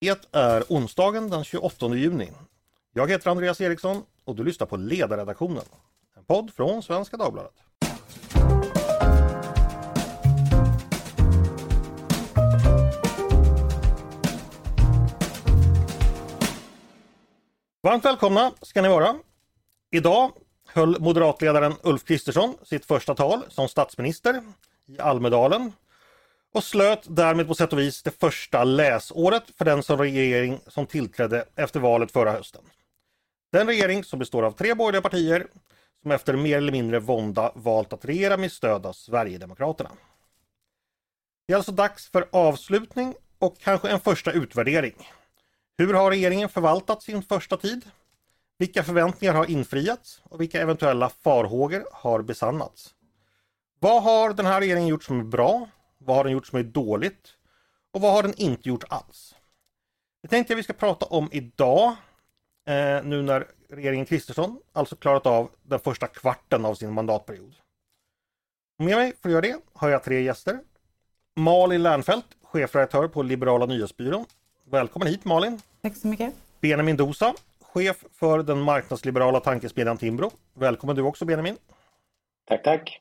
Det är onsdagen den 28 juni. Jag heter Andreas Eriksson och du lyssnar på Ledarredaktionen. En podd från Svenska Dagbladet. Varmt välkomna ska ni vara. Idag höll moderatledaren Ulf Kristersson sitt första tal som statsminister i Almedalen och slöt därmed på sätt och vis det första läsåret för den som regering som tillträdde efter valet förra hösten. Den regering som består av tre borgerliga partier som efter mer eller mindre vånda valt att regera med stöd av Sverigedemokraterna. Det är alltså dags för avslutning och kanske en första utvärdering. Hur har regeringen förvaltat sin första tid? Vilka förväntningar har infriats och vilka eventuella farhågor har besannats? Vad har den här regeringen gjort som är bra? Vad har den gjort som är dåligt? Och vad har den inte gjort alls? Det tänkte jag vi ska prata om idag. Eh, nu när regeringen Kristersson alltså klarat av den första kvarten av sin mandatperiod. Med mig för att göra det har jag tre gäster. Malin Lernfelt, chefredaktör på Liberala nyhetsbyrån. Välkommen hit Malin! Tack så mycket! Benjamin Dosa, chef för den marknadsliberala tankesmedjan Timbro. Välkommen du också Benjamin! Tack, tack!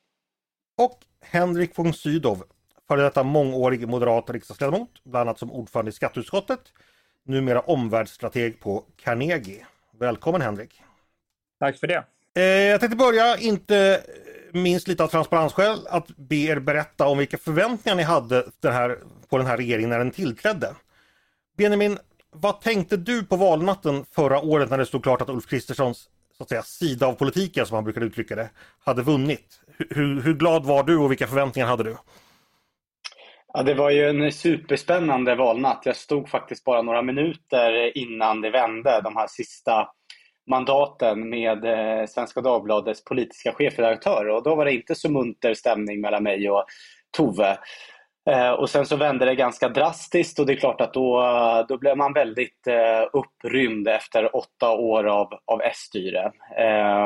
Och Henrik von Sydow, före detta mångårig moderat riksdagsledamot, bland annat som ordförande i skatteutskottet, numera omvärldsstrateg på Carnegie. Välkommen Henrik! Tack för det! Eh, jag tänkte börja, inte minst lite av transparensskäl, att be er berätta om vilka förväntningar ni hade den här, på den här regeringen när den tillträdde. Benjamin, vad tänkte du på valnatten förra året när det stod klart att Ulf Kristerssons så att säga, sida av politiken, som han brukade uttrycka det, hade vunnit? Hur, hur glad var du och vilka förväntningar hade du? Ja, det var ju en superspännande valnatt. Jag stod faktiskt bara några minuter innan det vände, de här sista mandaten med eh, Svenska Dagbladets politiska chefredaktör. Och då var det inte så munter stämning mellan mig och Tove. Eh, och sen så vände det ganska drastiskt och det är klart att då, då blev man väldigt eh, upprymd efter åtta år av, av S-styre.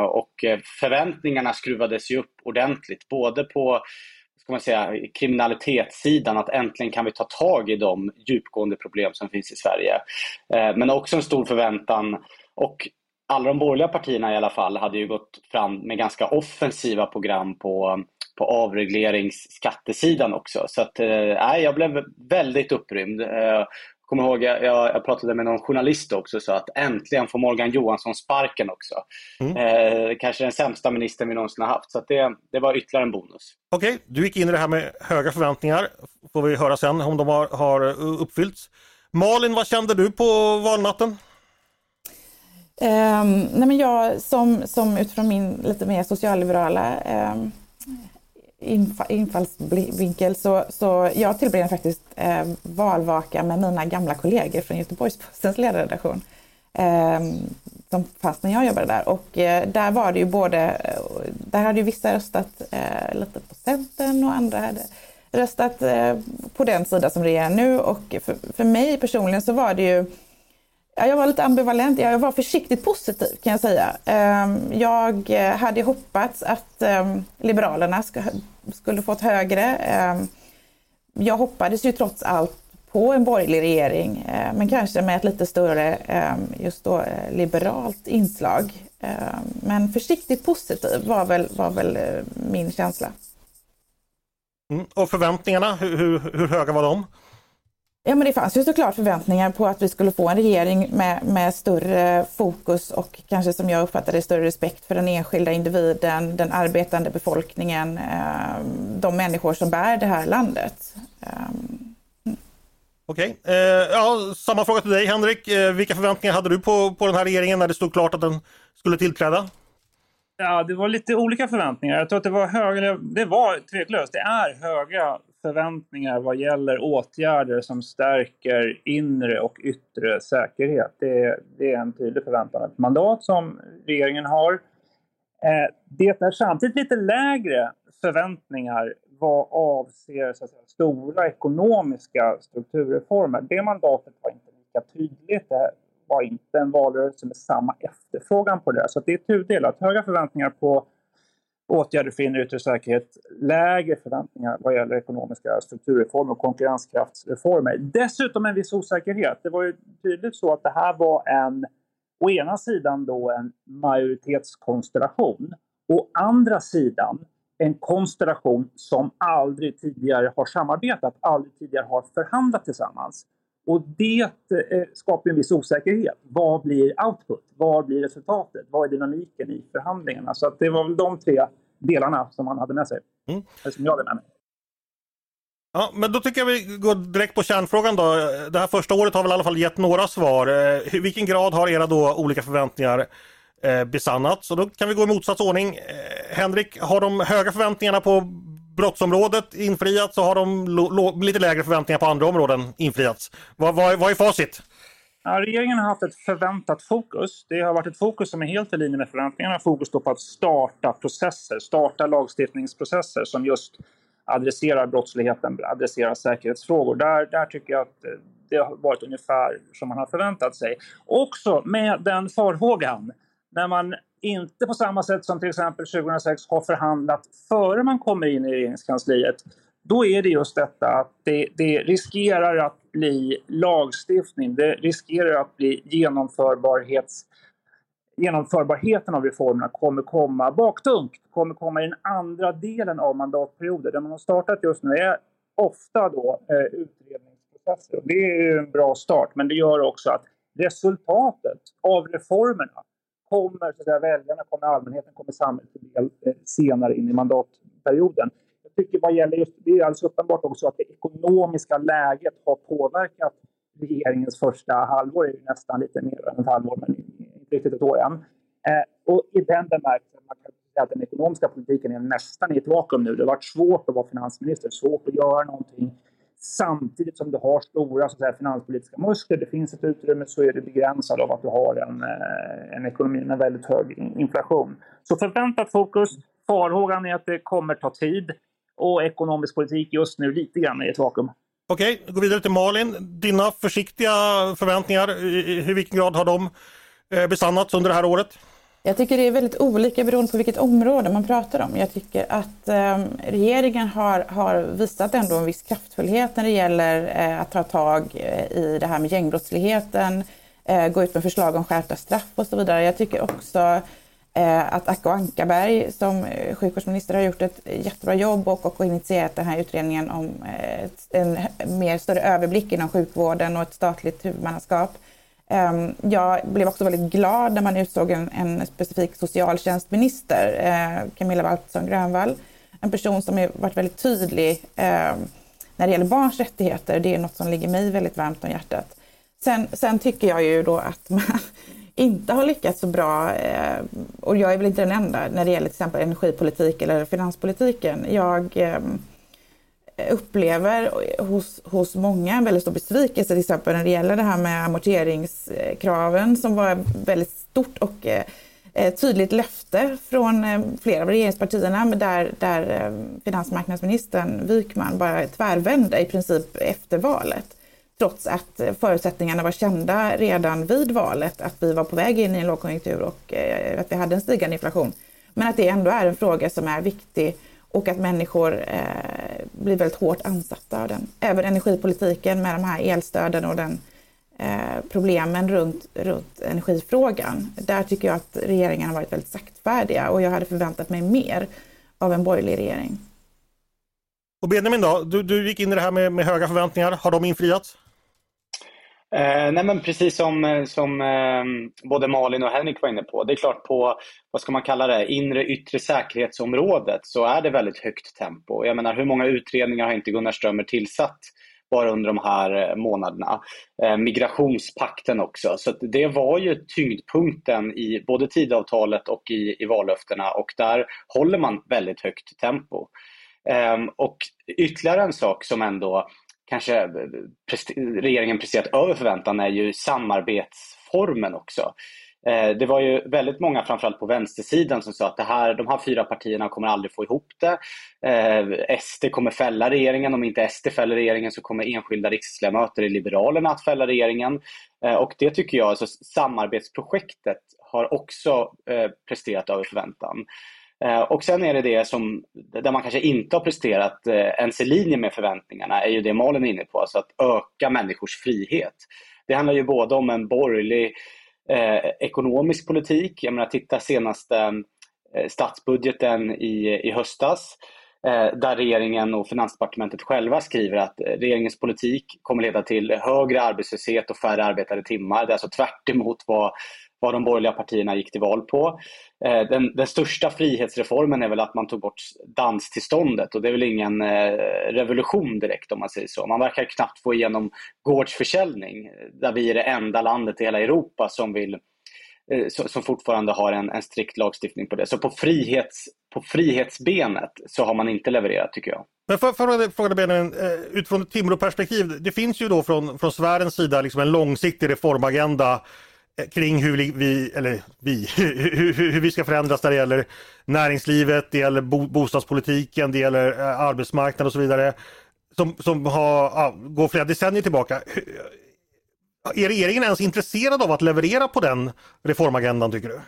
Och förväntningarna skruvades ju upp ordentligt, både på ska man säga, kriminalitetssidan, att äntligen kan vi ta tag i de djupgående problem som finns i Sverige. Eh, men också en stor förväntan och alla de borgerliga partierna i alla fall hade ju gått fram med ganska offensiva program på, på avregleringsskattesidan också. Så att, eh, jag blev väldigt upprymd. Eh, kommer ihåg, jag, jag pratade med någon journalist också så att äntligen får Morgan Johansson sparken också. Mm. Eh, kanske den sämsta ministern vi någonsin har haft. Så det, det var ytterligare en bonus. Okej, okay, du gick in i det här med höga förväntningar. Får vi höra sen om de har, har uppfyllts. Malin, vad kände du på valnatten? Um, nej men jag som, som utifrån min lite mer socialliberala um, infallsvinkel så, så jag tillbringade faktiskt eh, valvaka med mina gamla kollegor från Göteborgs-Postens ledarredaktion. Eh, som fanns när jag jobbade där och eh, där var det ju både, eh, där hade ju vissa röstat eh, lite på Centern och andra hade röstat eh, på den sida som regerar nu och för, för mig personligen så var det ju jag var lite ambivalent. Jag var försiktigt positiv kan jag säga. Ehm, jag hade hoppats att ehm, Liberalerna skulle fått högre. Ehm, jag hoppades ju trots allt på en borgerlig regering, eh, men kanske med ett lite större just då eh, liberalt inslag. Men försiktigt positiv var väl, var väl eh, min känsla. Mm. Och förväntningarna, hur, hur, hur höga var de? Ja, men det fanns ju såklart förväntningar på att vi skulle få en regering med, med större fokus och kanske som jag uppfattade större respekt för den enskilda individen, den arbetande befolkningen, eh, de människor som bär det här landet. Mm. Okej, okay. eh, ja, samma fråga till dig Henrik. Eh, vilka förväntningar hade du på, på den här regeringen när det stod klart att den skulle tillträda? Ja, det var lite olika förväntningar. Jag tror att det var höga, det var tveklöst, det är höga förväntningar vad gäller åtgärder som stärker inre och yttre säkerhet. Det, det är en tydlig förväntan. Ett mandat som regeringen har. Eh, det är samtidigt lite lägre förväntningar vad avser så säga, stora ekonomiska strukturreformer. Det mandatet var inte lika tydligt. Det var inte en valrörelse med samma efterfrågan på det. Så det är tudelat. Höga förväntningar på åtgärder för inre yttre säkerhet, lägre förväntningar vad gäller ekonomiska strukturreformer och konkurrenskraftsreformer. Dessutom en viss osäkerhet. Det var ju tydligt så att det här var en, å ena sidan då en majoritetskonstellation, å andra sidan en konstellation som aldrig tidigare har samarbetat, aldrig tidigare har förhandlat tillsammans. Och det eh, skapar en viss osäkerhet. Vad blir output? Vad blir resultatet? Vad är dynamiken i förhandlingarna? Så att det var väl de tre delarna som man hade med sig. Mm. Eller som jag hade med mig. Ja, men då tycker jag vi går direkt på kärnfrågan då. Det här första året har väl i alla fall gett några svar. I eh, vilken grad har era då olika förväntningar eh, besannats? Och då kan vi gå i motsatt ordning. Eh, Henrik, har de höga förväntningarna på brottsområdet infriats så har de lite lägre förväntningar på andra områden infriats. Vad, vad, vad är facit? Ja, regeringen har haft ett förväntat fokus. Det har varit ett fokus som är helt i linje med förväntningarna. Fokus på att starta processer, starta lagstiftningsprocesser som just adresserar brottsligheten, adresserar säkerhetsfrågor. Där, där tycker jag att eh, det har varit ungefär som man har förväntat sig. Också med den farhågan, när man inte på samma sätt som till exempel 2006 har förhandlat före man kommer in i regeringskansliet. Då är det just detta att det, det riskerar att bli lagstiftning. Det riskerar att bli genomförbarhets genomförbarheten av reformerna kommer komma baktungt, kommer komma i den andra delen av mandatperioden. Det man har startat just nu är ofta då eh, utredningsprocesser. Och det är en bra start, men det gör också att resultatet av reformerna kommer så där, väljarna, kommer allmänheten, kommer samhället till del eh, senare in i mandatperioden. Jag tycker vad gäller just, det är alldeles uppenbart också att det ekonomiska läget har påverkat regeringens första halvår, det är nästan lite mer än ett halvår, men inte riktigt ett år än. Eh, och i den bemärkelsen, man kan säga att den ekonomiska politiken är nästan i ett vakuum nu. Det har varit svårt att vara finansminister, svårt att göra någonting Samtidigt som du har stora så säga, finanspolitiska muskler, det finns ett utrymme, så är det begränsat av att du har en, eh, en ekonomi med väldigt hög inflation. Så förväntat fokus. Farhågan är att det kommer ta tid och ekonomisk politik just nu lite grann i ett vakuum. Okej, okay, gå vidare till Malin. Dina försiktiga förväntningar, i vilken grad har de eh, besannats under det här året? Jag tycker det är väldigt olika beroende på vilket område man pratar om. Jag tycker att eh, regeringen har, har visat ändå en viss kraftfullhet när det gäller eh, att ta tag eh, i det här med gängbrottsligheten, eh, gå ut med förslag om skärpta straff och så vidare. Jag tycker också Eh, att Acko Ankarberg som eh, sjukvårdsminister har gjort ett jättebra jobb och, och initierat den här utredningen om eh, en mer större överblick inom sjukvården och ett statligt huvudmannaskap. Ehm, jag blev också väldigt glad när man utsåg en, en specifik socialtjänstminister, Camilla Waltersson Grönvall. En person som har varit väldigt tydlig ehm, när det gäller barns rättigheter. Det är något som ligger mig väldigt varmt om hjärtat. Sen, sen tycker jag ju då att man inte har lyckats så bra, eh, och jag är väl inte den enda, när det gäller till exempel energipolitik eller finanspolitiken. Jag eh, upplever hos, hos många en väldigt stor besvikelse till exempel när det gäller det här med amorteringskraven som var väldigt stort och eh, tydligt löfte från flera av regeringspartierna där, där finansmarknadsministern Wykman bara tvärvände i princip efter valet. Trots att förutsättningarna var kända redan vid valet, att vi var på väg in i en lågkonjunktur och eh, att vi hade en stigande inflation. Men att det ändå är en fråga som är viktig och att människor eh, blir väldigt hårt ansatta av den. Även energipolitiken med de här elstöden och den eh, problemen runt, runt energifrågan. Där tycker jag att regeringen har varit väldigt saktfärdiga och jag hade förväntat mig mer av en borgerlig regering. Och Benjamin då, du, du gick in i det här med, med höga förväntningar. Har de infriats? Eh, nej men precis som, som eh, både Malin och Henrik var inne på. Det är klart på, vad ska man kalla det, inre yttre säkerhetsområdet så är det väldigt högt tempo. Jag menar hur många utredningar har inte Gunnar Strömmer tillsatt bara under de här eh, månaderna. Eh, migrationspakten också. Så det var ju tyngdpunkten i både tidavtalet och i, i vallöftena och där håller man väldigt högt tempo. Ehm, och ytterligare en sak som ändå kanske eh, regeringen presterat över förväntan är ju samarbetsformen också. Eh, det var ju väldigt många, framförallt på vänstersidan, som sa att det här, de här fyra partierna kommer aldrig få ihop det. Eh, SD kommer fälla regeringen. Om inte SD fäller regeringen så kommer enskilda riksdagsledamöter i Liberalerna att fälla regeringen. Eh, och det tycker jag, alltså samarbetsprojektet har också eh, presterat över förväntan. Eh, och sen är det det som, där man kanske inte har presterat eh, ens i linje med förväntningarna, är ju det Malin är inne på, alltså att öka människors frihet. Det handlar ju både om en borgerlig eh, ekonomisk politik, jag menar titta senaste eh, statsbudgeten i, i höstas, eh, där regeringen och Finansdepartementet själva skriver att eh, regeringens politik kommer leda till högre arbetslöshet och färre arbetade timmar. Det är alltså tvärt vad vad de borgerliga partierna gick till val på. Eh, den, den, största frihetsreformen är väl att man tog bort danstillståndet och det är väl ingen eh, revolution direkt om man säger så. Man verkar knappt få igenom gårdsförsäljning eh, där vi är det enda landet i hela Europa som vill som fortfarande har en, en strikt lagstiftning på det. Så på, frihets, på frihetsbenet så har man inte levererat tycker jag. Men för, för att fråga Benjamin, utifrån ett Timrå-perspektiv, det finns ju då från, från Sveriges sida liksom en långsiktig reformagenda kring hur vi, eller vi, hur, hur, vi ska förändras när det gäller näringslivet, det gäller bo, bostadspolitiken, det gäller eh, arbetsmarknaden och så vidare. Som, som har, ja, går flera decennier tillbaka. Är regeringen ens intresserad av att leverera på den reformagendan tycker du?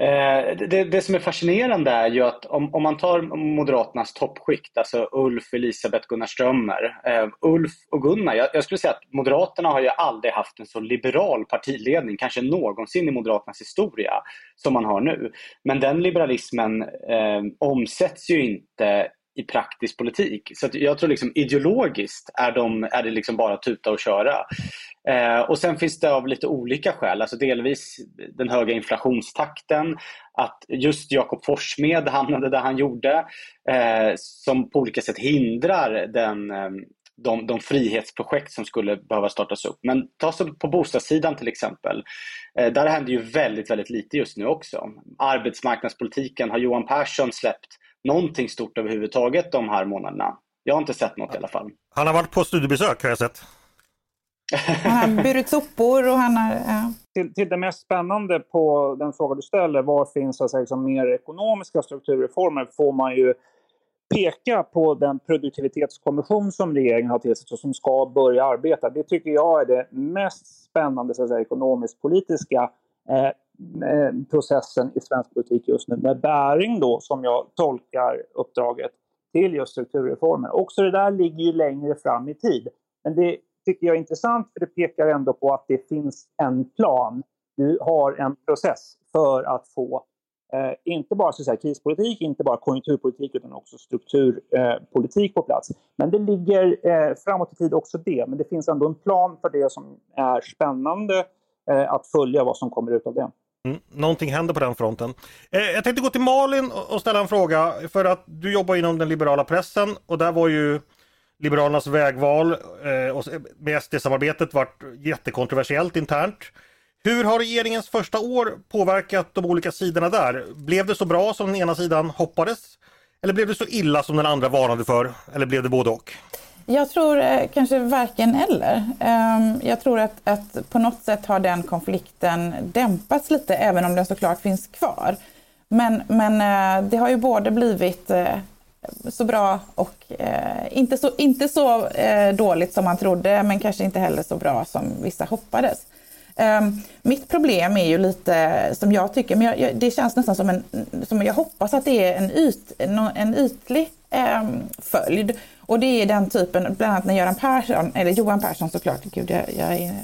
Eh, det, det, som är fascinerande är ju att om, om man tar Moderaternas toppskikt, alltså Ulf, Elisabeth, Gunnar Strömmer. Eh, Ulf och Gunnar, jag, jag, skulle säga att Moderaterna har ju aldrig haft en så liberal partiledning, kanske någonsin i Moderaternas historia, som man har nu. Men den liberalismen eh, omsätts ju inte i praktisk politik. Så jag tror liksom ideologiskt är, de, är det liksom bara tuta och köra. Eh, och sen finns det av lite olika skäl, alltså delvis den höga inflationstakten, att just Jakob Forssmed hamnade där han gjorde, eh, som på olika sätt hindrar den, eh, de, de frihetsprojekt som skulle behöva startas upp. Men ta så på bostadssidan till exempel. Eh, där händer ju väldigt, väldigt lite just nu också. Arbetsmarknadspolitiken, har Johan Persson släppt någonting stort överhuvudtaget de här månaderna? Jag har inte sett något i alla fall. Han har varit på studiebesök har jag sett. Han har burit sopor och han har... Ja. Till, till det mest spännande på den fråga du ställer, var finns så säga, liksom mer ekonomiska strukturreformer, får man ju peka på den produktivitetskommission som regeringen har tillsatt och som ska börja arbeta. Det tycker jag är det mest spännande så att säga, ekonomisk-politiska eh Eh, processen i svensk politik just nu med bäring då, som jag tolkar uppdraget, till just strukturreformer. Också det där ligger ju längre fram i tid. Men det tycker jag är intressant för det pekar ändå på att det finns en plan. Du har en process för att få eh, inte bara så säga, krispolitik, inte bara konjunkturpolitik utan också strukturpolitik eh, på plats. Men det ligger eh, framåt i tid också det. Men det finns ändå en plan för det som är spännande eh, att följa vad som kommer ut av det. Mm, någonting händer på den fronten. Eh, jag tänkte gå till Malin och ställa en fråga för att du jobbar inom den liberala pressen och där var ju Liberalernas vägval eh, och med SD-samarbetet varit jättekontroversiellt internt. Hur har regeringens första år påverkat de olika sidorna där? Blev det så bra som den ena sidan hoppades? Eller blev det så illa som den andra varnade för? Eller blev det både och? Jag tror eh, kanske varken eller. Ehm, jag tror att, att på något sätt har den konflikten dämpats lite även om den såklart finns kvar. Men, men eh, det har ju både blivit eh, så bra och eh, inte så, inte så eh, dåligt som man trodde men kanske inte heller så bra som vissa hoppades. Um, mitt problem är ju lite som jag tycker, men jag, jag, det känns nästan som en, som jag hoppas att det är en, yt, en, ytlig um, följd. Och det är den typen, bland annat när Göran Persson, eller Johan Persson såklart, gud jag, jag är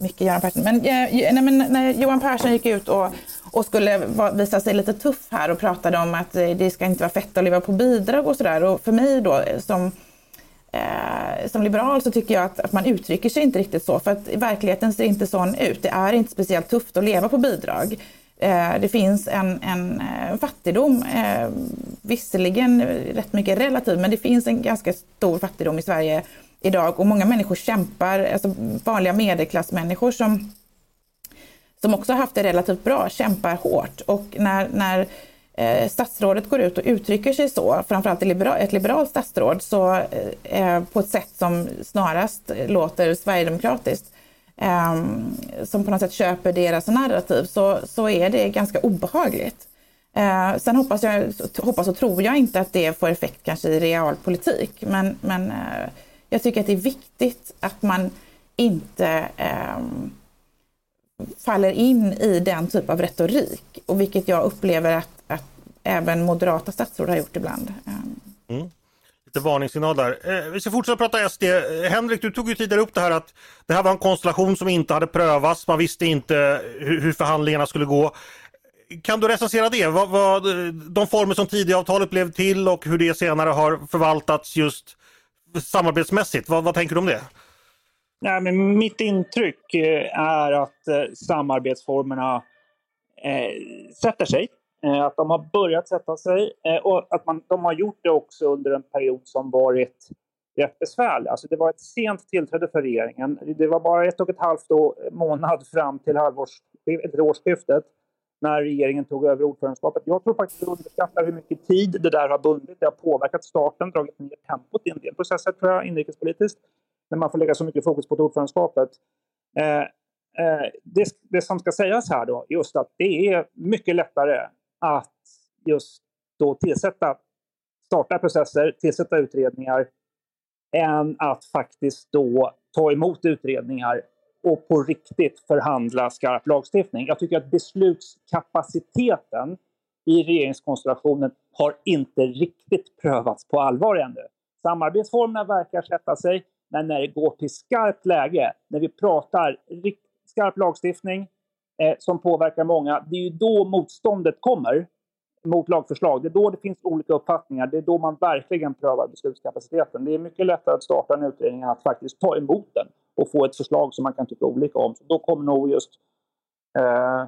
mycket Göran Persson. Men, eh, nej, men när Johan Persson gick ut och, och skulle visa sig lite tuff här och pratade om att eh, det ska inte vara fett att leva på bidrag och sådär. Och för mig då eh, som, eh, som liberal så tycker jag att, att, man uttrycker sig inte riktigt så. För att verkligheten ser inte sån ut. Det är inte speciellt tufft att leva på bidrag. Eh, det finns en, en eh, fattigdom, eh, visserligen rätt mycket relativ, men det finns en ganska stor fattigdom i Sverige idag och många människor kämpar, alltså vanliga medelklassmänniskor som, som också haft det relativt bra, kämpar hårt. Och när, när eh, statsrådet går ut och uttrycker sig så, framförallt ett, liberal, ett liberalt statsråd, så eh, eh, på ett sätt som snarast låter sverigedemokratiskt, eh, som på något sätt köper deras narrativ, så, så är det ganska obehagligt. Eh, sen hoppas, jag, hoppas och tror jag inte att det får effekt kanske i realpolitik, men, men eh, jag tycker att det är viktigt att man inte eh, faller in i den typ av retorik. Och vilket jag upplever att, att även moderata statsråd har gjort ibland. Ehm. Mm. Lite varningssignal där. Eh, vi ska fortsätta prata SD. Eh, Henrik, du tog ju tidigare upp det här att det här var en konstellation som inte hade prövats. Man visste inte hur, hur förhandlingarna skulle gå. Kan du recensera det? Vad, vad, de former som Tidöavtalet blev till och hur det senare har förvaltats just samarbetsmässigt. Vad, vad tänker du om det? Nej, men mitt intryck eh, är att eh, samarbetsformerna eh, sätter sig. Eh, att de har börjat sätta sig och att man, de har gjort det också under en period som varit rätt besvärlig. Alltså det var ett sent tillträde för regeringen. Det var bara ett och ett halvt månad fram till halvårs, årsskiftet när regeringen tog över ordförandeskapet. Jag tror faktiskt att underskattar hur mycket tid det där har bundit. Det har påverkat starten, dragit ner tempot i en del processer tror jag, inrikespolitiskt. När man får lägga så mycket fokus på ordförandeskapet. Eh, eh, det, det, som ska sägas här då, just att det är mycket lättare att just då tillsätta, starta processer, tillsätta utredningar än att faktiskt då ta emot utredningar och på riktigt förhandla skarp lagstiftning. Jag tycker att beslutskapaciteten i regeringskonstellationen har inte riktigt prövats på allvar ännu. Samarbetsformerna verkar sätta sig, men när det går till skarpt läge, när vi pratar skarp lagstiftning eh, som påverkar många, det är ju då motståndet kommer mot lagförslag. Det är då det finns olika uppfattningar. Det är då man verkligen prövar beslutskapaciteten. Det är mycket lättare att starta en utredning än att faktiskt ta emot den och få ett förslag som man kan tycka olika om. Så då kommer nog just eh,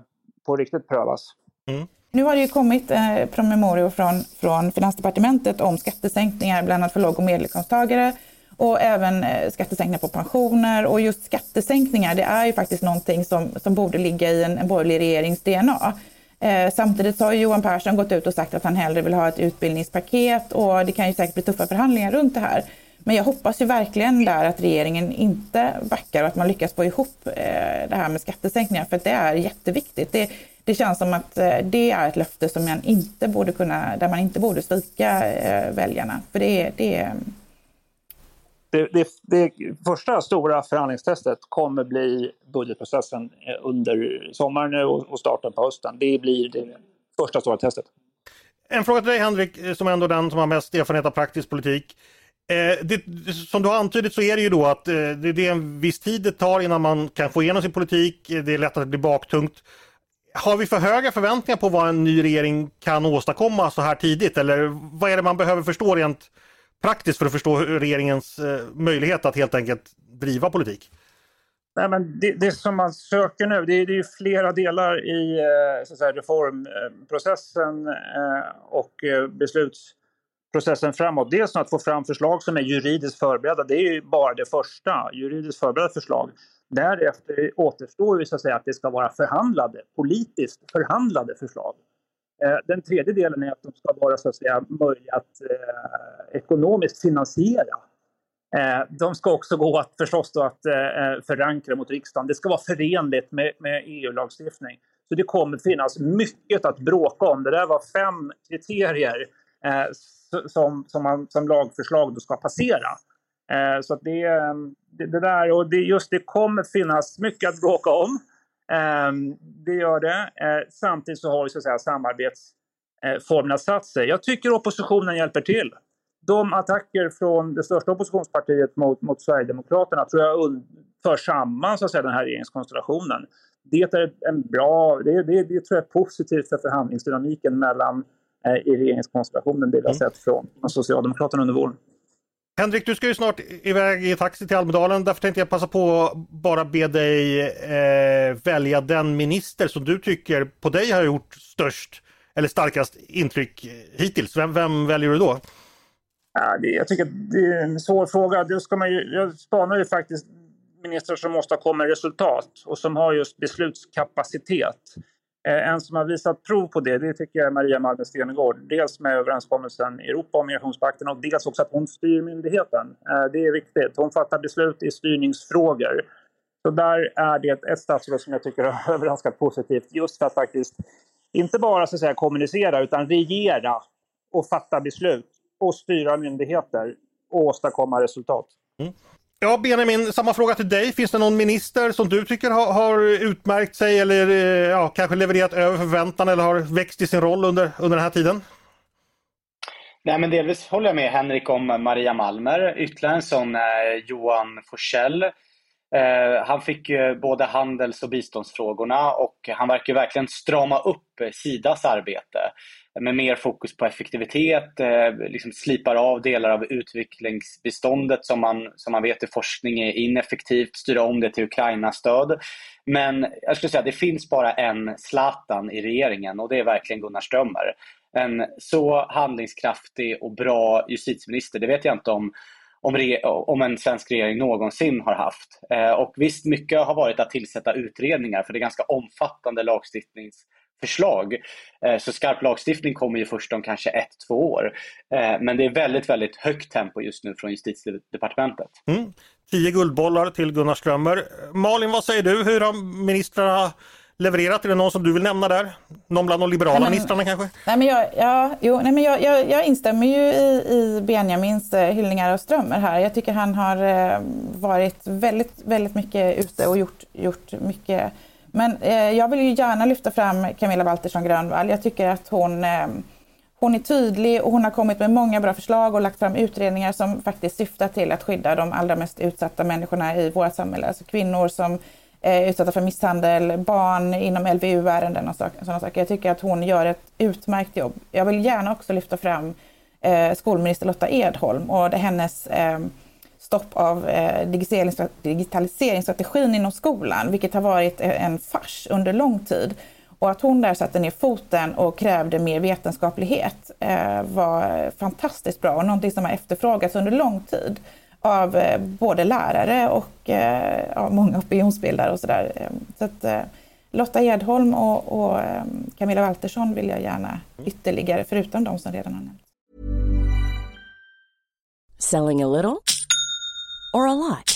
på riktigt prövas. Mm. Nu har det ju kommit eh, promemorior från, från Finansdepartementet om skattesänkningar, bland annat för låg och medelinkomsttagare och även eh, skattesänkningar på pensioner. Och just skattesänkningar, det är ju faktiskt någonting som, som borde ligga i en, en borgerlig regerings DNA. Eh, samtidigt har Johan Persson gått ut och sagt att han hellre vill ha ett utbildningspaket och det kan ju säkert bli tuffa förhandlingar runt det här. Men jag hoppas ju verkligen där att regeringen inte backar och att man lyckas få ihop eh, det här med skattesänkningar för det är jätteviktigt. Det, det känns som att eh, det är ett löfte som man inte borde kunna, där man inte borde svika eh, väljarna. För det, det, det, det, det första stora förhandlingstestet kommer bli budgetprocessen eh, under sommaren och starten på hösten. Det blir det första stora testet. En fråga till dig Henrik, eh, som ändå den som har mest erfarenhet av praktisk politik. Eh, det, som du har antydit så är det ju då att eh, det, det, är en viss tid det tar innan man kan få igenom sin politik. Eh, det är lätt att det blir baktungt. Har vi för höga förväntningar på vad en ny regering kan åstadkomma så här tidigt? Eller vad är det man behöver förstå rent praktiskt för att förstå regeringens eh, möjlighet att helt enkelt driva politik? Nej, men det, det som man söker nu, det är, det är flera delar i eh, säga, reformprocessen eh, och eh, beslutsprocessen framåt. Dels att få fram förslag som är juridiskt förberedda, det är ju bara det första, juridiskt förberedda förslag. Därefter återstår ju så att säga att det ska vara förhandlade, politiskt förhandlade förslag. Eh, den tredje delen är att de ska vara så att säga, möjliga att eh, ekonomiskt finansiera. Eh, de ska också gå att förstås då att eh, eh, förankra mot riksdagen. Det ska vara förenligt med, med EU-lagstiftning. Så det kommer finnas mycket att bråka om. Det där var fem kriterier eh, som, som, man, som lagförslag då ska passera. Eh, så det, eh, det, det, där och det, just det kommer finnas mycket att bråka om. Ehm, det gör det. Eh, samtidigt så har ju så att säga, samarbetsformerna satt sig. Jag tycker oppositionen hjälper till. De attacker från det största oppositionspartiet mot, mot Sverigedemokraterna tror jag för samman så att säga, den här regeringskonstellationen. Det är en bra, det, det, det tror jag är positivt för förhandlingsdynamiken mellan eh, i regeringskonstellationen, det vi har mm. sett från, från Socialdemokraterna under våren. Henrik, du ska ju snart iväg i taxi till Almedalen. Därför tänkte jag passa på att bara be dig eh, välja den minister som du tycker på dig har gjort störst eller starkast intryck hittills. Vem, vem väljer du då? Ja, det, jag tycker det är en svår fråga. Det ska man ju, jag spanar ju faktiskt ministrar som åstadkommer resultat och som har just beslutskapacitet. Eh, en som har visat prov på det, det tycker jag är Maria Malmö Stenergard. Dels med överenskommelsen i Europa om migrationspakten och dels också att hon styr myndigheten. Eh, det är viktigt. Hon fattar beslut i styrningsfrågor. Så där är det ett statsråd som jag tycker har överraskat positivt just för att faktiskt inte bara så att säga, kommunicera utan regera och fatta beslut och styra myndigheter och åstadkomma resultat. Mm. Ja, Benjamin, samma fråga till dig. Finns det någon minister som du tycker har, har utmärkt sig eller eh, ja, kanske levererat över förväntan eller har växt i sin roll under, under den här tiden? Nej, men delvis håller jag med Henrik om Maria Malmer. Ytterligare en sån är Johan Forsell. Eh, han fick ju både handels och biståndsfrågorna och han verkar verkligen strama upp Sidas arbete med mer fokus på effektivitet, eh, liksom slipar av delar av utvecklingsbiståndet som man, som man vet i forskning är ineffektivt, styra om det till Ukraina-stöd. Men jag skulle säga att det finns bara en Zlatan i regeringen och det är verkligen Gunnar Strömmer. En så handlingskraftig och bra justitieminister, det vet jag inte om om, om, en svensk regering någonsin har haft. Eh, och visst, mycket har varit att tillsätta utredningar för det är ganska omfattande lagstiftningsförslag. Eh, så skarp lagstiftning kommer ju först om kanske ett, två år. Eh, men det är väldigt, väldigt högt tempo just nu från justitiedepartementet. Mm. Tio guldbollar till Gunnar Strömmer. Malin, vad säger du? Hur har ministrarna levererat? Är det någon som du vill nämna där? Någon bland de liberala nej, ministrarna kanske? Nej, men jag, ja, jo, nej, men jag, jag, jag instämmer ju i, i Benjamins eh, hyllningar av Strömmer här. Jag tycker han har eh, varit väldigt, väldigt mycket ute och gjort, gjort mycket men eh, jag vill ju gärna lyfta fram Camilla Waltersson Grönvall. Jag tycker att hon, eh, hon är tydlig och hon har kommit med många bra förslag och lagt fram utredningar som faktiskt syftar till att skydda de allra mest utsatta människorna i vårt samhälle. Alltså kvinnor som Eh, utsatta för misshandel, barn inom LVU-ärenden och sådana saker. Jag tycker att hon gör ett utmärkt jobb. Jag vill gärna också lyfta fram eh, skolminister Lotta Edholm och det hennes eh, stopp av eh, digitaliseringsstrategin inom skolan, vilket har varit eh, en fars under lång tid. Och att hon där satte ner foten och krävde mer vetenskaplighet eh, var fantastiskt bra och någonting som har efterfrågats under lång tid av eh, både lärare och eh, ja, många opinionsbildare och sådär. Så att, eh, Lotta Edholm och, och eh, Camilla Waltersson vill jag gärna ytterligare, förutom de som redan har nämnts. Selling a little or a lot?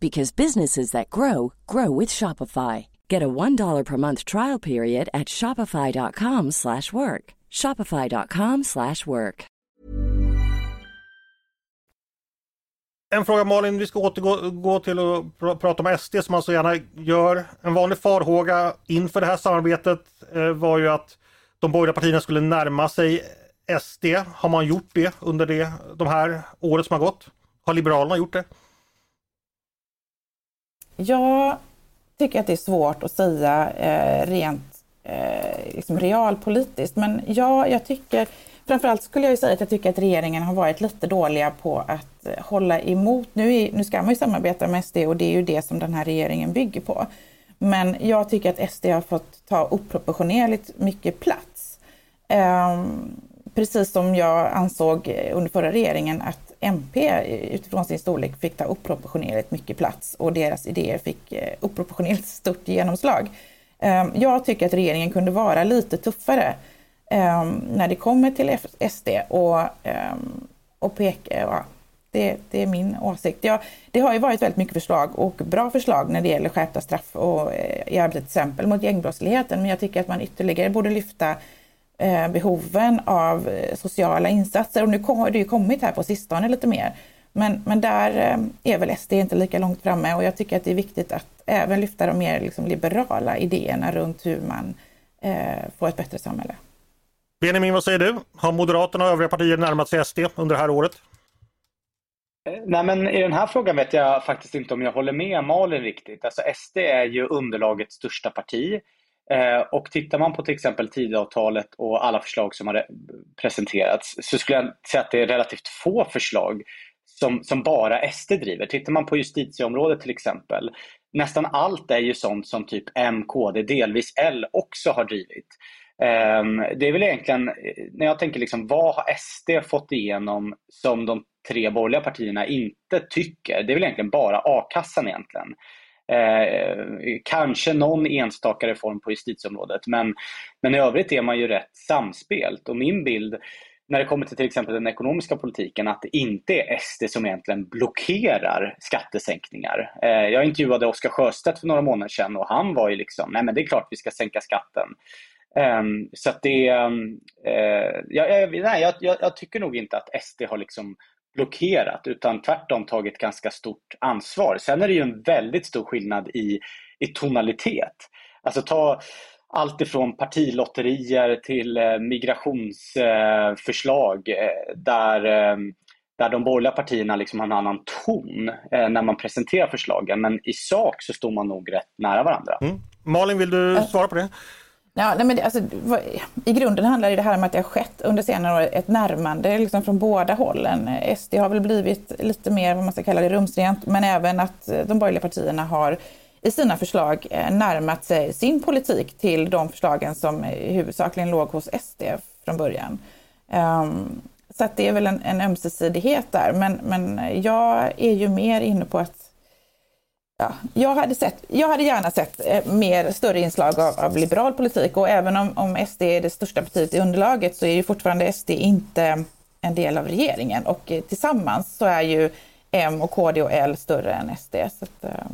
because businesses that grow grow with Shopify. Get a one dollar per month trial period at shopify.com/work. shopify.com/work. En fråga Malin, vi ska återgå gå till att pr prata om SD som man så gärna gör. En vanlig farhåga inför det här samarbetet eh, var ju att de borgerliga partierna skulle närma sig SD. Har man gjort det under det, de här året som har gått? Har Liberalerna gjort det? Jag tycker att det är svårt att säga eh, rent eh, liksom realpolitiskt, men ja, jag tycker Framförallt skulle jag säga att jag tycker att regeringen har varit lite dåliga på att hålla emot. Nu, är, nu ska man ju samarbeta med SD och det är ju det som den här regeringen bygger på. Men jag tycker att SD har fått ta oproportionerligt mycket plats. Eh, precis som jag ansåg under förra regeringen att MP utifrån sin storlek fick ta oproportionerligt mycket plats och deras idéer fick eh, oproportionerligt stort genomslag. Ehm, jag tycker att regeringen kunde vara lite tuffare ehm, när det kommer till SD och, ehm, och peka. Ja, det, det, är min åsikt. Ja, det har ju varit väldigt mycket förslag och bra förslag när det gäller skärpta straff och eh, i arbetet till exempel mot gängbrottsligheten. Men jag tycker att man ytterligare borde lyfta Eh, behoven av eh, sociala insatser. Och nu har det ju kommit här på sistone lite mer. Men, men där eh, är väl SD inte lika långt framme och jag tycker att det är viktigt att även lyfta de mer liksom liberala idéerna runt hur man eh, får ett bättre samhälle. Benjamin, vad säger du? Har Moderaterna och övriga partier närmat sig SD under det här året? Nej, men I den här frågan vet jag faktiskt inte om jag håller med Malin riktigt. Alltså SD är ju underlagets största parti. Eh, och tittar man på till exempel Tidöavtalet och alla förslag som har presenterats så skulle jag säga att det är relativt få förslag som, som bara SD driver. Tittar man på justitieområdet till exempel, nästan allt är ju sånt som typ M, KD, delvis L också har drivit. Ehm, det är väl egentligen, när jag tänker liksom, vad har SD fått igenom som de tre borgerliga partierna inte tycker, det är väl egentligen bara a-kassan egentligen. Eh, kanske någon enstaka reform på justitieområdet men, men i övrigt är man ju rätt samspelt och min bild när det kommer till till exempel den ekonomiska politiken att det inte är SD som egentligen blockerar skattesänkningar. Eh, jag intervjuade Oskar Sjöstedt för några månader sedan och han var ju liksom, nej men det är klart vi ska sänka skatten. Ehm, så att det, um, jag, nej, jag, jag, tycker nog inte att SD har liksom blockerat utan tvärtom tagit ganska stort ansvar. Sen är det ju en väldigt stor skillnad i, i tonalitet. Alltså ta allt ifrån partilotterier till eh, migrationsförslag eh, där, eh, där de borgerliga partierna liksom har en annan ton när man presenterar förslagen. Men i sak så står man nog rätt nära varandra. Mm. Malin, vill du svara på det? Ja, nej, men det, alltså, I grunden handlar det här om att det har skett under senare år ett närmande liksom från båda hållen. SD har väl blivit lite mer, vad man ska kalla det, rumsrent, men även att eh, de borgerliga partierna har i sina förslag eh, närmat sig sin politik till de förslagen som eh, huvudsakligen låg hos SD från början. Um, så att det är väl en, en ömsesidighet där, men, men jag är ju mer inne på att Ja, jag, hade sett, jag hade gärna sett eh, mer större inslag av, av, liberal politik och även om, om SD är det största partiet i underlaget så är ju fortfarande SD inte en del av regeringen och eh, tillsammans så är ju M och KD och L större än SD. Så att, eh,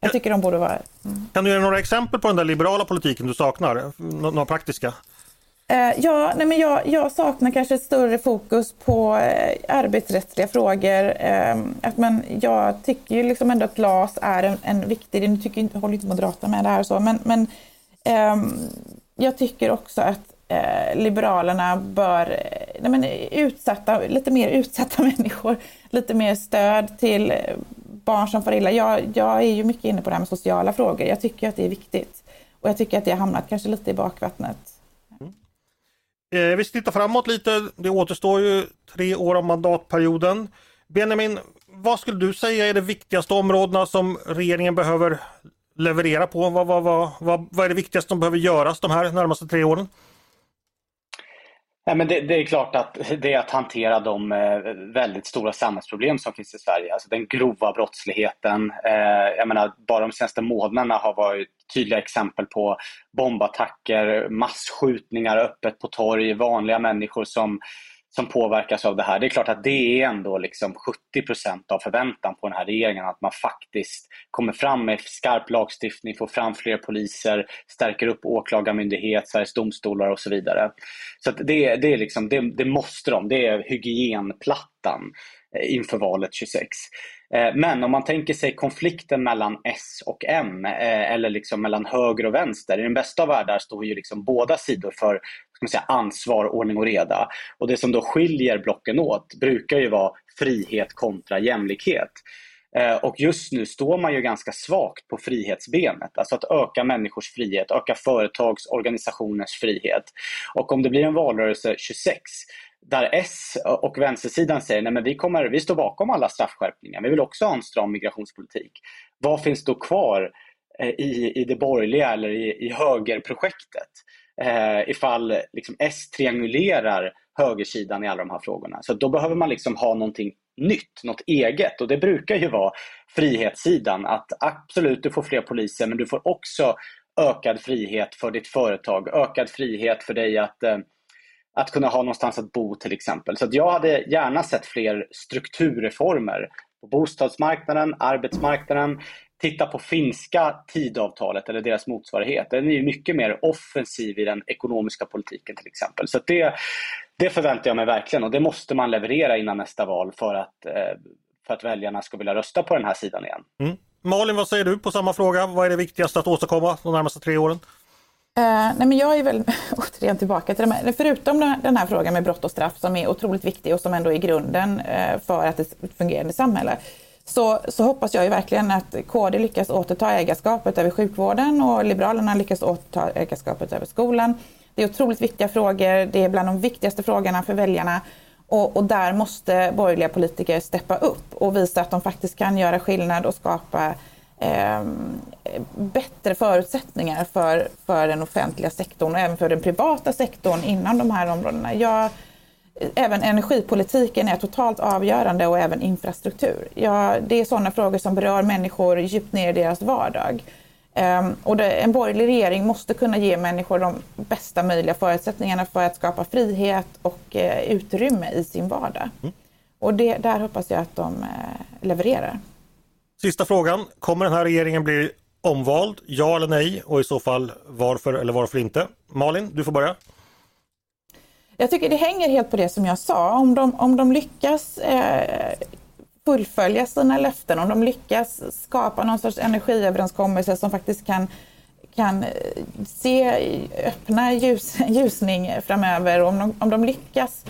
jag tycker de borde vara... Mm. Kan du ge några exempel på den där liberala politiken du saknar? Några praktiska? Eh, ja, nej men jag, jag, saknar kanske ett större fokus på eh, arbetsrättsliga frågor. Eh, att man, jag tycker ju liksom ändå att LAS är en, en viktig, nu tycker inte, håller inte Moderaterna med det här och så, men, men ehm, jag tycker också att eh, Liberalerna bör, eh, nej men utsatta, lite mer utsatta människor, lite mer stöd till eh, barn som far illa. Jag, jag är ju mycket inne på det här med sociala frågor. Jag tycker att det är viktigt. Och jag tycker att det har hamnat kanske lite i bakvattnet. Eh, vi ska titta framåt lite. Det återstår ju tre år av mandatperioden. Benjamin, vad skulle du säga är de viktigaste områdena som regeringen behöver leverera på? Vad, vad, vad, vad, vad är det viktigaste som behöver göras de här närmaste tre åren? Ja, men det, det, är klart att det är att hantera de eh, väldigt stora samhällsproblem som finns i Sverige. Alltså den grova brottsligheten. Eh, jag menar, bara de senaste månaderna har varit tydliga exempel på bombattacker, massskjutningar öppet på torg, vanliga människor som som påverkas av det här. Det är klart att det är ändå liksom 70% av förväntan på den här regeringen att man faktiskt kommer fram med skarp lagstiftning, får fram fler poliser, stärker upp åklagarmyndighet, Sveriges domstolar och så vidare. Så det, det, är liksom, det, det måste de, det är hygienplattan Eh, inför valet 26. Eh, men om man tänker sig konflikten mellan S och M eh, eller liksom mellan höger och vänster. I den bästa av världar står ju liksom båda sidor för ska man säga, ansvar, ordning och reda. Och det som då skiljer blocken åt brukar ju vara frihet kontra jämlikhet. Och just nu står man ju ganska svagt på frihetsbenet. Alltså att öka människors frihet, öka företags, organisationers frihet. Och om det blir en valrörelse 26 där S och vänstersidan säger nej men vi, kommer, vi står bakom alla straffskärpningar, vi vill också ha en stram migrationspolitik. Vad finns då kvar eh, i, i det borgerliga eller i, i högerprojektet? Eh, ifall liksom S triangulerar högersidan i alla de här frågorna. Så då behöver man liksom ha någonting nytt, något eget. Och det brukar ju vara frihetssidan. Att absolut, du får fler poliser men du får också ökad frihet för ditt företag. Ökad frihet för dig att eh, att kunna ha någonstans att bo till exempel. Så jag hade gärna sett fler strukturreformer på bostadsmarknaden, arbetsmarknaden. Titta på finska tidavtalet eller deras motsvarighet. Den är mycket mer offensiv i den ekonomiska politiken till exempel. Så det, det förväntar jag mig verkligen och det måste man leverera innan nästa val för att, eh, för att väljarna ska vilja rösta på den här sidan igen. Mm. Malin, vad säger du på samma fråga? Vad är det viktigaste att åstadkomma de närmaste tre åren? Eh, nej men jag är väl återigen tillbaka till det här, förutom den här frågan med brott och straff som är otroligt viktig och som ändå är grunden eh, för att ett fungerande samhälle. Så, så hoppas jag ju verkligen att KD lyckas återta ägarskapet över sjukvården och Liberalerna lyckas återta ägarskapet över skolan. Det är otroligt viktiga frågor, det är bland de viktigaste frågorna för väljarna. Och, och, där måste borgerliga politiker steppa upp och visa att de faktiskt kan göra skillnad och skapa eh, bättre förutsättningar för, för den offentliga sektorn och även för den privata sektorn inom de här områdena. Jag, även energipolitiken är totalt avgörande och även infrastruktur. Ja, det är sådana frågor som berör människor djupt ner i deras vardag. Um, och det, en borgerlig regering måste kunna ge människor de bästa möjliga förutsättningarna för att skapa frihet och uh, utrymme i sin vardag. Mm. Och det, där hoppas jag att de uh, levererar. Sista frågan. Kommer den här regeringen bli omvald? Ja eller nej? Och i så fall varför eller varför inte? Malin, du får börja. Jag tycker det hänger helt på det som jag sa. Om de, om de lyckas eh, fullfölja sina löften, om de lyckas skapa någon sorts energiöverenskommelse som faktiskt kan, kan eh, se öppna ljus, ljusning framöver, om de, om de lyckas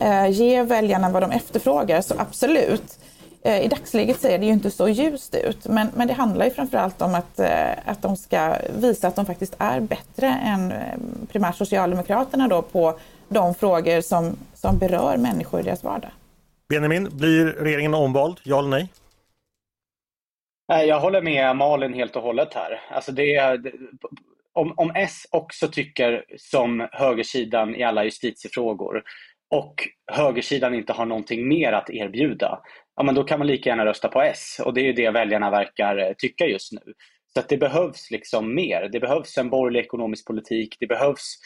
eh, ge väljarna vad de efterfrågar, så absolut. Eh, I dagsläget ser det ju inte så ljust ut, men, men det handlar ju framförallt om att, eh, att de ska visa att de faktiskt är bättre än primärt Socialdemokraterna då på de frågor som, som berör människor i deras vardag. Benjamin, blir regeringen omvald? Ja eller nej? Jag håller med Malin helt och hållet här. Alltså det, om, om S också tycker som högersidan i alla justitiefrågor och högersidan inte har någonting mer att erbjuda, ja men då kan man lika gärna rösta på S. Och det är ju det väljarna verkar eh, tycka just nu. Så att det behövs liksom mer. Det behövs en borgerlig ekonomisk politik. Det behövs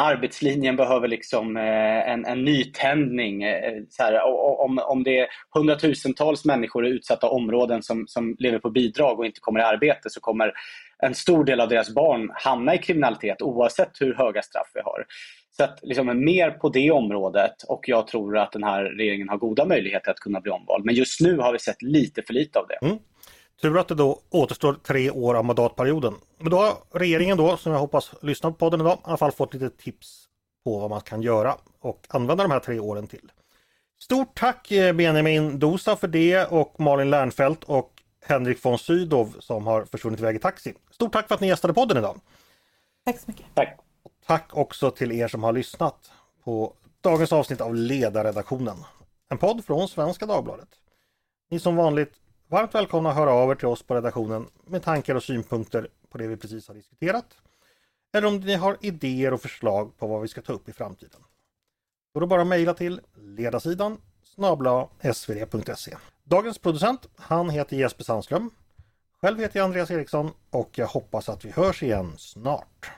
arbetslinjen behöver liksom eh, en, en nytändning. Eh, så här, om, om det är hundratusentals människor i utsatta områden som, som lever på bidrag och inte kommer i arbete så kommer en stor del av deras barn hamna i kriminalitet oavsett hur höga straff vi har. Så att liksom, mer på det området och jag tror att den här regeringen har goda möjligheter att kunna bli omvald. Men just nu har vi sett lite för lite av det. Mm. Tur att det då återstår tre år av mandatperioden. Men då har regeringen då, som jag hoppas lyssnar på podden idag, i alla fall fått lite tips på vad man kan göra och använda de här tre åren till. Stort tack eh, Benjamin Dosa för det och Malin Lernfelt och Henrik von Sydow som har försvunnit iväg i taxi. Stort tack för att ni gästade podden idag. Tack så mycket. Tack. Tack också till er som har lyssnat på dagens avsnitt av Ledarredaktionen. En podd från Svenska Dagbladet. Ni som vanligt Varmt välkomna att höra av er till oss på redaktionen med tankar och synpunkter på det vi precis har diskuterat. Eller om ni har idéer och förslag på vad vi ska ta upp i framtiden. Då är det bara att mejla till ledarsidan snabla svd.se. Dagens producent, han heter Jesper Sandström. Själv heter jag Andreas Eriksson och jag hoppas att vi hörs igen snart.